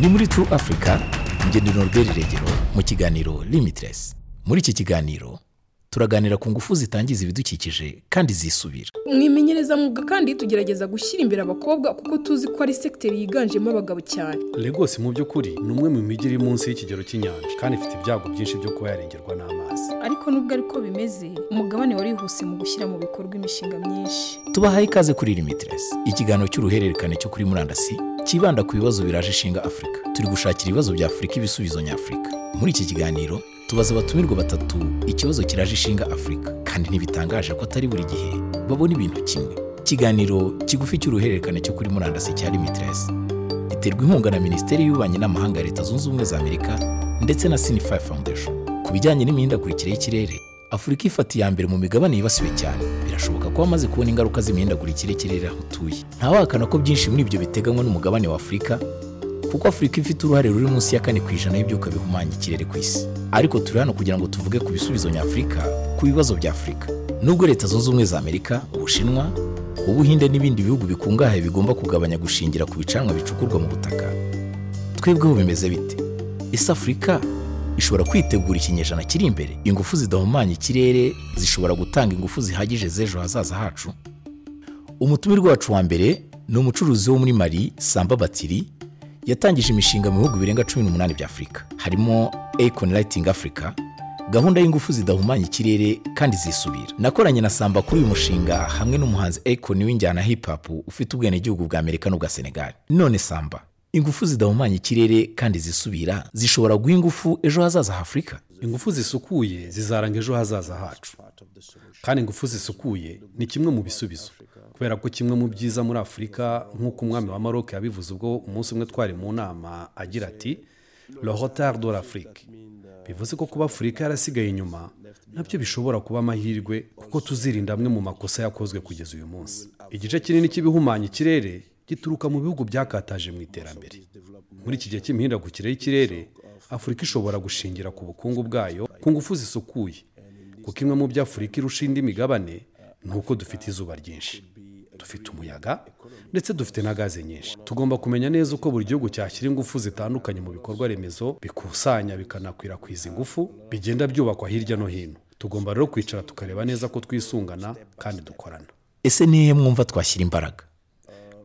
ni muri True Africa ngende Norbert Regero mu kiganiro Limitless. Muri iki kiganiro turaganira ku ngufu zitangiza ibidukikije kandi zisubira. Mwimenyereza mwuga kandi tugerageza gushyira imbere abakobwa kuko tuzi ko ari segiteri yiganjemo abagabo cyane. Lagos mu by'ukuri ni umwe mu mijyi iri munsi y'ikigero cy'inyanja kandi ifite ibyago byinshi byo kuba yarengerwa n'amazi. Ariko nubwo ariko bimeze umugabane warihuse mu gushyira mu bikorwa imishinga myinshi. Tubahaye ikaze kuri Limitless ikiganiro cy'uruhererekane cyo kuri murandasi cyibanda ku bibazo biraje ishinga Afurika turi gushakira ibibazo bya Afurika ibisubizo nyafurika. Muri iki kiganiro tubaza abatumirwa batatu ikibazo kiraje ishinga Afurika kandi ntibitangaje ko atari buri gihe babona ibintu kimwe. Ikiganiro kigufi cy'uruhererekane cyo kuri murandasi cya Limitless. Giterwa inkunga na Minisiteri y'Ububanyi n'Amahanga ya Leta Zunze Ubumwe za Amerika ndetse na Sinify Foundation. Ku bijyanye n'imihindagurikire y'ikirere Afurika ifata iya mbere mu migabane yibasiwe cyane. Birashoboka ko wamaze kubona ingaruka z'imihindagurikire y'ikirere aho utuye. Ntawahakana ko byinshi muri ibyo biteganywa n'umugabane wa Afurika kuko Afurika ifite uruhare ruri munsi ya kane ku ijana y'ibyuka bihumanya ikirere ku isi. Ariko turi hano kugira ngo tuvuge ku bisubizo nyafurika ku bibazo bya Afurika. Nubwo Leta Zunze Ubumwe za Amerika Ubushinwa Ubuhinde n'ibindi bihugu bikungahaye bigomba kugabanya gushingira ku bicanwa bicukurwa mu butaka twebweho bimeze bite? Ese Afurika ishobora kwitegura ikinyejana kiri imbere. Ingufu zidahumanya ikirere zishobora gutanga ingufu zihagije z'ejo hazaza hacu. Umutumirwa wacu wa mbere ni umucuruzi wo muri Mali Samba Batiri yatangije imishinga mu bihugu birenga cumi n'umunani bya Afurika harimo Econ Lighting Africa gahunda y'ingufu zidahumanya ikirere kandi zisubira. Nakoranye na Samba kuri uyu mushinga hamwe n'umuhanzi Econ w'injyana hip hop ufite ubwenegihugu bwa Amerika n'ubwa Senegal. None Samba ingufu zidahumanya ikirere kandi zisubira zishobora guha ingufu ejo hazaza ha Afurika ingufu zisukuye zizaranga ejo hazaza hacu. Kandi ingufu zisukuye ni kimwe mu bisubizo. Kubera ko kimwe mu byiza muri afurika nk'uko umwami wa maroc yabivuze ubwo umunsi umwe twari mu nama agira ati retard de l'afrique. Bivuze ko kuba afurika yarasigaye inyuma na byo bishobora kuba amahirwe kuko tuzirinda amwe mu makosa yakozwe kugeza uyu munsi. Igice kinini cy'ibihumanya ikirere gituruka mu bihugu byakataje mu iterambere. Muri iki gihe cy'imihindagurikire y'ikirere afurika ishobora gushingira ku bukungu bwayo ku ngufu zisukuye. Kuko imwe mu byo afurika irusha indi migabane ni uko dufite izuba ryinshi. Dufite umuyaga ndetse dufite na gaze nyinshi. Tugomba kumenya neza uko buri gihugu cyashyira ingufu zitandukanye mu bikorwa remezo bikusanya bikanakwirakwiza ingufu bigenda byubakwa hirya no hino. Tugomba rero kwicara tukareba neza ko twisungana kandi dukorana. Ese nihe mwumva twashyira imbaraga?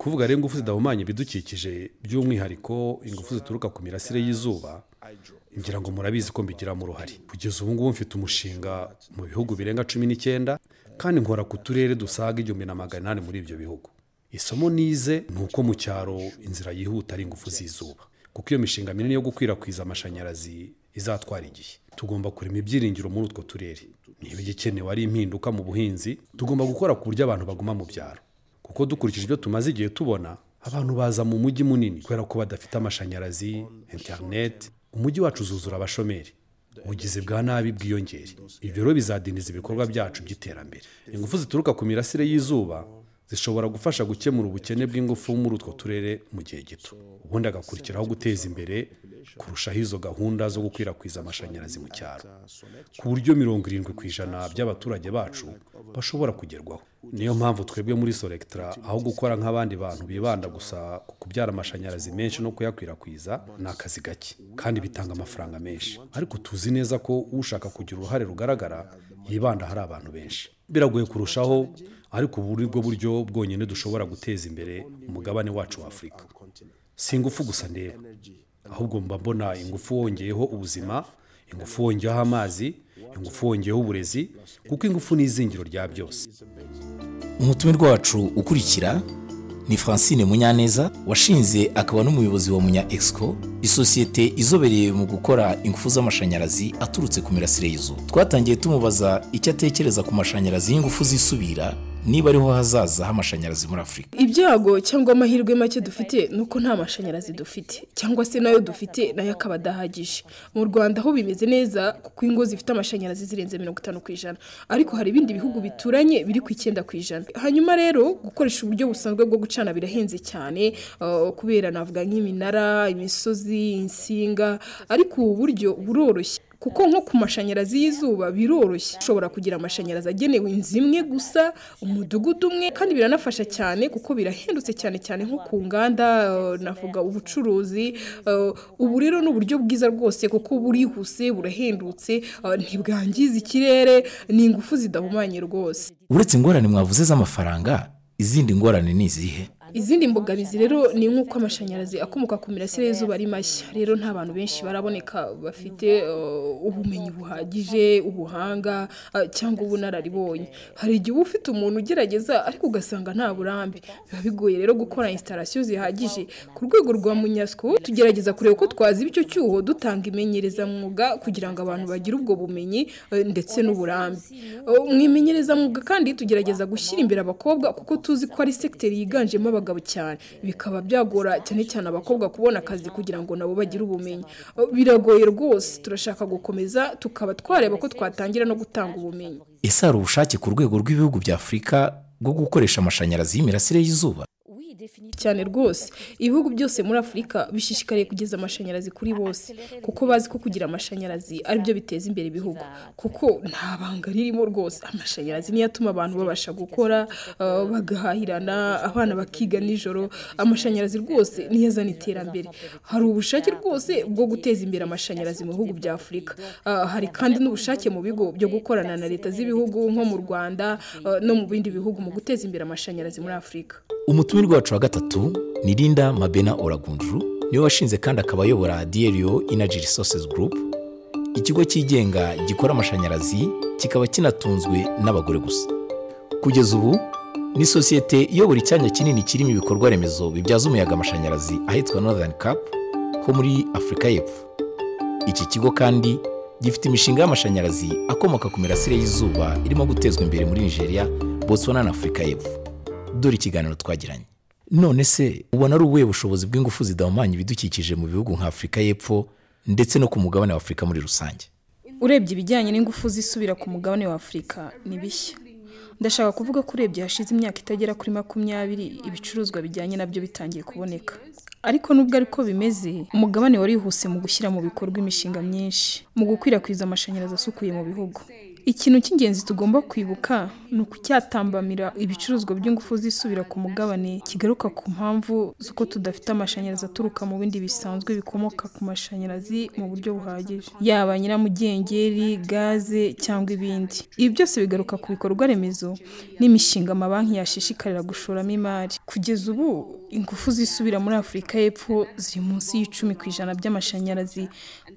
Kuvuga rero ingufu zidahumanya ibidukikije by'umwihariko ingufu zituruka ku mirasire y'izuba ngira ngo murabizi ko mbigiramo uruhare kugeza ubu ngubu mfite umushinga mu bihugu birenga cumi n'icyenda kandi nkora ku turere dusaga igihumbi na magana inani muri ibyo bihugu. Isomo nize ni uko mu cyaro inzira yihuta ari ingufu z'izuba kuko iyo mishinga minini yo gukwirakwiza amashanyarazi izatwara igihe. Tugomba kurema ibyiringiro muri utwo turere. Niba igikenewe ari impinduka mu buhinzi tugomba gukora ku buryo abantu baguma mu byaro. Kuko dukurikije ibyo tumaze igihe tubona abantu baza mu mujyi munini kubera ko badafite amashanyarazi interineti umujyi wacu uzuzura abashomeri. Ubugizi bwa nabi bwiyongere. Ibyo rero bizadindiza ibikorwa byacu by'iterambere. Ingufu zituruka ku mirasire y'izuba zishobora gufasha gukemura ubukene bw'ingufu muri utwo turere mu gihe gito. Ubundi agakurikiraho guteza imbere kurushaho izo gahunda zo gukwirakwiza amashanyarazi mu cyaro. Ku buryo mirongo irindwi ku ijana by'abaturage bacu bashobora kugerwaho. Niyo mpamvu twebwe muri soregitara aho gukora nk'abandi bantu bibanda gusa ku kubyara amashanyarazi menshi no kuyakwirakwiza ni akazi gake kandi bitanga amafaranga menshi. Ariko tuzi neza ko ushaka kugira uruhare rugaragara yibanda hari abantu benshi. Biragoye kurushaho ariko ubu ni bwo buryo bwonyine dushobora guteza imbere umugabane wacu wa afurika si ingufu gusa ndeba. Ahubwo mba mbona ingufu wongeyeho ubuzima ingufu wongeyeho amazi ingufu wongeyeho uburezi kuko ingufu ni izingiro rya byose. Umutumirwa wacu ukurikira ni francine munyaneza washinze akaba n'umuyobozi wa munya exco isosiyete izobereye mu gukora ingufu z'amashanyarazi aturutse ku mirasire y'izuba twatangiye tumubaza icyo atekereza ku mashanyarazi y'ingufu zisubira niba ariho hazaza h'amashanyarazi muri afurika ibyago cyangwa amahirwe make dufite ni uko nta mashanyarazi dufite cyangwa se na yo dufite na yo akaba adahagije. Mu rwanda ho bimeze neza kuko ingo zifite amashanyarazi zirenze mirongo itanu ku ijana. Ariko hari ibindi bihugu bituranye biri ku icyenda ku ijana. Hanyuma rero gukoresha uburyo busanzwe bwo gucana birahenze cyane uh, kubera navuga nk'iminara imisozi insinga ariko ubu buryo buroroshye. Kuko nko ku mashanyarazi y'izuba biroroshye. Ushobora kugira amashanyarazi agenewe inzu imwe gusa umudugudu umwe kandi biranafasha cyane kuko birahendutse cyane cyane nko ku nganda eh, navuga ubucuruzi eh, ubu rero ni uburyo bwiza rwose kuko burihuse burahendutse eh, ntibwangiza ikirere ni ingufu zidahumanye rwose. Uretse ingorane mwavuze z'amafaranga izindi ngorane ni izihe? Izindi mbogamizi rero ni nk'uko amashanyarazi akomoka ku mirasire y'izuba ari mashya. Rero nta bantu benshi baraboneka bafite uh, ubumenyi buhagije ubuhanga uh, cyangwa ubunararibonye hari igihe uba ufite umuntu ugerageza ariko ugasanga nta burambe biba bigoye rero gukora instalasiyo zihagije. Ku rwego rwa munyasco tugerageza kureba uko twaziba icyo cyuho dutanga imenyerezamwuga kugira ngo abantu bagire ubwo bumenyi uh, ndetse n'uburambe mu imenyerezamwuga kandi tugerageza gushyira imbere abakobwa kuko tuzi ko ari sekiteri yiganjemo abagabo cyane. Bikaba byagora cyane cyane abakobwa kubona akazi kugira ngo nabo bagire ubumenyi. Biragoye rwose. Turashaka gukomeza tukaba twareba ko twatangira no gutanga ubumenyi. Ese hari ubushake ku rwego rw'ibihugu bya afurika bwo gukoresha amashanyarazi y'imirasire y'izuba? Cyane rwose. Ibihugu byose muri afurika bishishikariye kugeza amashanyarazi kuri bose kuko bazi ko kugira amashanyarazi ari byo biteza imbere ibihugu. Kuko nta banga ririmo rwose. Amashanyarazi niyo atuma abantu babasha gukora uh, bagahahirana abana bakiga nijoro. Amashanyarazi rwose niyo azana iterambere. Hari ubushake rwose bwo guteza imbere amashanyarazi mu bihugu bya afurika. Uh, hari kandi n'ubushake mu bigo byo gukorana na leta z'ibihugu nko mu rwanda uh, no mu bindi bihugu mu guteza imbere amashanyarazi muri afurika. Umutumirwa wacu wa gatatu ni linda mabena oragunjuru ni we washinze kandi akaba ayobora dierio energy resources group ikigo cyigenga gikora amashanyarazi kikaba kinatunzwe n'abagore gusa. Kugeza ubu ni sosiyete iyobora icyanya kinini kirimo ibikorwa remezo bibyaza umuyaga amashanyarazi ahitwa northern cap ho muri afurika y'epfo. Iki kigo kandi gifite imishinga y'amashanyarazi akomoka ku mirasire y'izuba irimo gutezwa imbere muri nigeria botswana na afurika y'epfo. Dore ikiganiro twagiranye. None se ubona ari ubuhe bushobozi bw'ingufu zidahumanya ibidukikije mu bihugu nka afurika y'epfo ndetse no ku mugabane wa afurika muri rusange? Urebye ibijyanye n'ingufu zisubira ku mugabane wa afurika ni bishya. Ndashaka kuvuga ko urebye hashize imyaka itagera kuri makumyabiri ibicuruzwa bijyanye na byo bitangiye kuboneka. Ariko nubwo ariko bimeze umugabane warihuse mu gushyira mu bikorwa imishinga myinshi mu gukwirakwiza amashanyarazi asukuye mu bihugu. Ikintu cy'ingenzi tugomba kwibuka ni ukucyatambamira ibicuruzwa by'ingufu zisubira ku mugabane kigaruka ku mpamvu z'uko tudafite amashanyarazi aturuka mu bindi bisanzwe bikomoka ku mashanyarazi mu buryo buhagije. Yaba nyiramugengeri gaze cyangwa ibindi. Ibi byose bigaruka ku bikorwa remezo n'imishinga amabanki yashishikarira gushoramo imari. Kugeza ubu ingufu zisubira muri afurika y'epfo ziri munsi y'icumi ku ijana by'amashanyarazi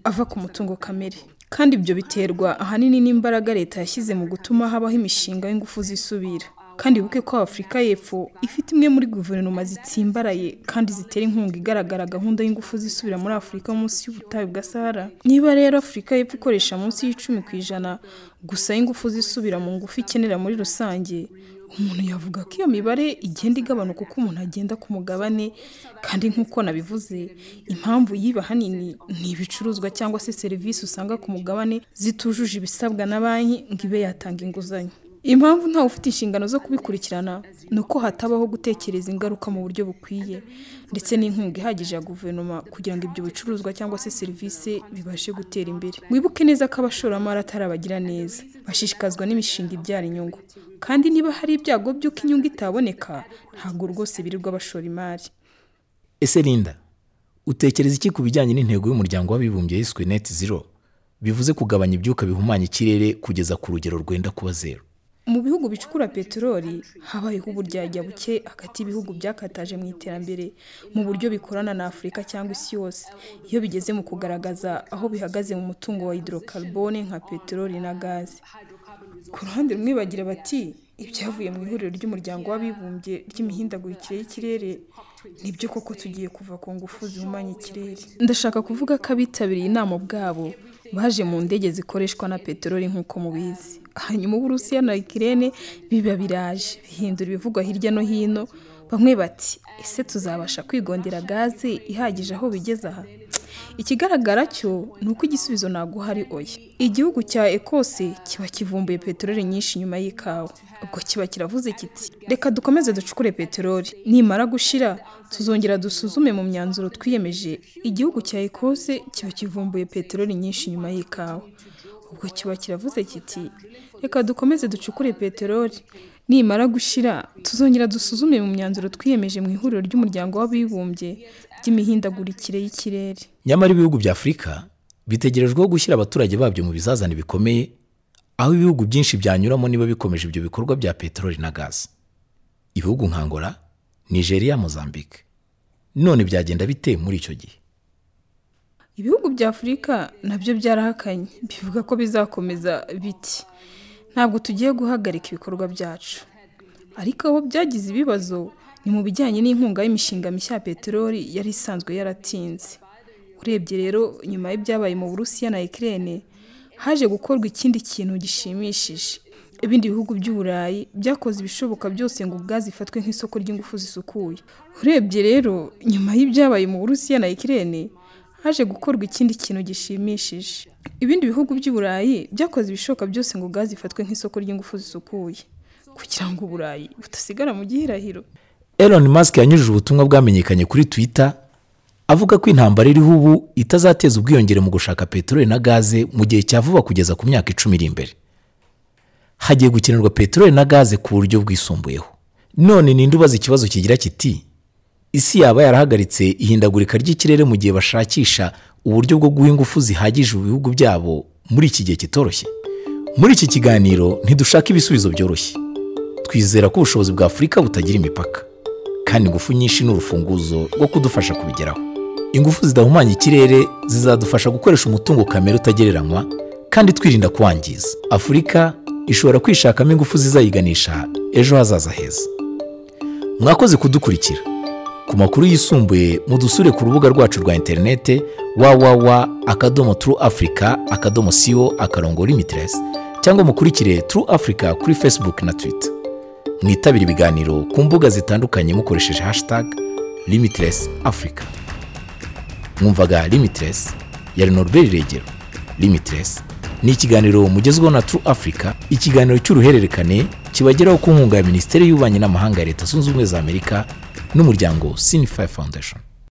ava ku mutungo kamere. Kandi ibyo biterwa ahanini n'imbaraga leta yashyize mu gutuma habaho imishinga y'ingufu zisubira. Kandi wibuke ko afurika y'epfo ifite imwe muri guverinoma zitsimbaraye kandi zitera inkunga igaragara gahunda y'ingufu zisubira muri afurika munsi y'ubutayu bwa sahara. Niba rero afurika y'epfo ikoresha munsi y'icumi ku ijana gusa y'ingufu zisubira mu ngufu ikenera muri rusange umuntu yavuga ko iyo mibare igenda igabanuka uko umuntu agenda ku mugabane kandi nk'uko nabivuze impamvu yiba ahanini ni ibicuruzwa cyangwa se serivisi usanga ku mugabane zitujuje ibisabwa na banki ngo ibe yatanga inguzanyo. Impamvu ntawe ufite inshingano zo kubikurikirana ni uko hatabaho gutekereza ingaruka mu buryo bukwiye ndetse n'inkunga ihagije ya guverinoma kugira ngo ibyo bicuruzwa cyangwa se serivisi bibashe gutera imbere. Wibuke neza ko abashoramari atari abagira neza. Bashishikazwa n'imishinga ibyara inyungu. Kandi niba hari ibyago by'uko inyungu itaboneka ntabwo rwose birirwa bashora imari ese linda utekereza iki ku bijyanye n'intego y'umuryango w'abibumbye yiswe net zero? Bivuze kugabanya ibyuka bihumanya ikirere kugeza ku rugero rwenda kuba zero. Mu bihugu bicukura peteroli habayeho uburyarya buke hagati y'ibihugu byakataje mu iterambere mu buryo bikorana na afurika cyangwa isi yose. Iyo bigeze mu kugaragaza aho bihagaze mu mutungo wa hydrocarbone nka peteroli na gaze ku ruhande rumwe bagira bati ibyavuye mu ihuriro ry'umuryango w'abibumbye ry'imihindagurikire y'ikirere ni byo koko tugiye kuva ku ngufu zihumanya ikirere. Ndashaka kuvuga ko abitabiriye inama ubwabo baje mu ndege zikoreshwa na peteroli nk'uko mubizi. Hanyuma uburusiya na ikirere biba biraje bihindura ibivugwa hirya no hino bamwe bati ese tuzabasha kwigondera gaze ihagije aho bigeze aha? Ikigaragara cyo ni uko igisubizo ntabwo hari oya. Igihugu cya ekose kiba kivumbuye peteroli nyinshi nyuma y'ikawa. Ubwo kiba kiravuze kiti reka dukomeze ducukure peteroli. Nimara gushira tuzongera dusuzume mu myanzuro twiyemeje. Igihugu cya ekose kiba kivumbuye peteroli nyinshi nyuma y'ikawa. Ubwo kiba kiravuze kiti reka dukomeze ducukure peteroli. Nimara gushira tuzongera dusuzume mu myanzuro twiyemeje mu ihuriro ry'umuryango w'abibumbye ry'imihindagurikire y'ikirere. Nyamara ibihugu bya afurika bitegerejweho gushyira abaturage babyo mu bizazane bikomeye aho ibihugu byinshi byanyuramo niba bikomeje ibyo bikorwa bya peteroli na gazi ibihugu nka Angola nigeria mozambique. None byagenda bite muri icyo gihe? Ibihugu bya afurika na byo byarahakanye. Bivuga ko bizakomeza biti. Ntabwo tugiye guhagarika ibikorwa byacu. Ariko aho byagize ibibazo ni mu bijyanye n'inkunga y'imishinga mishya ya peteroli yari isanzwe yaratinze. Urebye rero nyuma y'ibyabaye mu burusiya na ekirene haje gukorwa ikindi kintu gishimishije. Ibindi bihugu by'uburayi byakoze ibishoboka byose ngo ubwazo ifatwe nk'isoko ry'ingufu zisukuye. Urebye rero nyuma y'ibyabaye mu burusiya na ekirene haje gukorwa ikindi kintu gishimishije. Ibindi bihugu by'uburayi byakoze ibishoboka byose ngo gazi ifatwe nk'isoko ry'ingufu zisukuye. Kugira ngo uburayi budasigara mu gihirahiro. Elon Musk yanyujije ubutumwa bwamenyekanye kuri Twitter avuga ko intambara iriho ubu itazateza ubwiyongere mu gushaka peteroli na gaze mu gihe cya vuba kugeza ku myaka icumi iri imbere. Hagiye gukenerwa peteroli na gaze ku buryo bwisumbuyeho. None ninde ubaza ikibazo kigira kiti isi yaba yarahagaritse ihindagurika ry'ikirere mu gihe bashakisha uburyo bwo guha ingufu zihagije ibihugu byabo muri iki gihe kitoroshye. Muri iki kiganiro ntidushaka ibisubizo byoroshye. Twizera ko ubushobozi bwa afurika butagira imipaka kandi ingufu nyinshi ni urufunguzo rwo kudufasha kubigeraho. Ingufu zidahumanya ikirere zizadufasha gukoresha umutungo kamere utagereranywa kandi twirinda kuwangiza afurika ishobora kwishakamo ingufu zizayiganisha ejo hazaza heza. Mwakoze kudukurikira. Ku makuru yisumbuye mudusure ku rubuga rwacu rwa interinete www akadomo turu afurika akadomo siwo akarongo limitiresi cyangwa mukurikire turu afurika kuri facebook na twitter. Mwitabire ibiganiro ku mbuga zitandukanye mukoresheje hashtag limitless africa. Mwumvaga limitless ya Norbert regero limitless ni ikiganiro mugezweho na True Africa ikiganiro cy'uruhererekane kibageraho ku nkunga ya minisiteri y'ububanyi n'amahanga ya leta zunze ubumwe za amerika n'umuryango Sinify Foundation.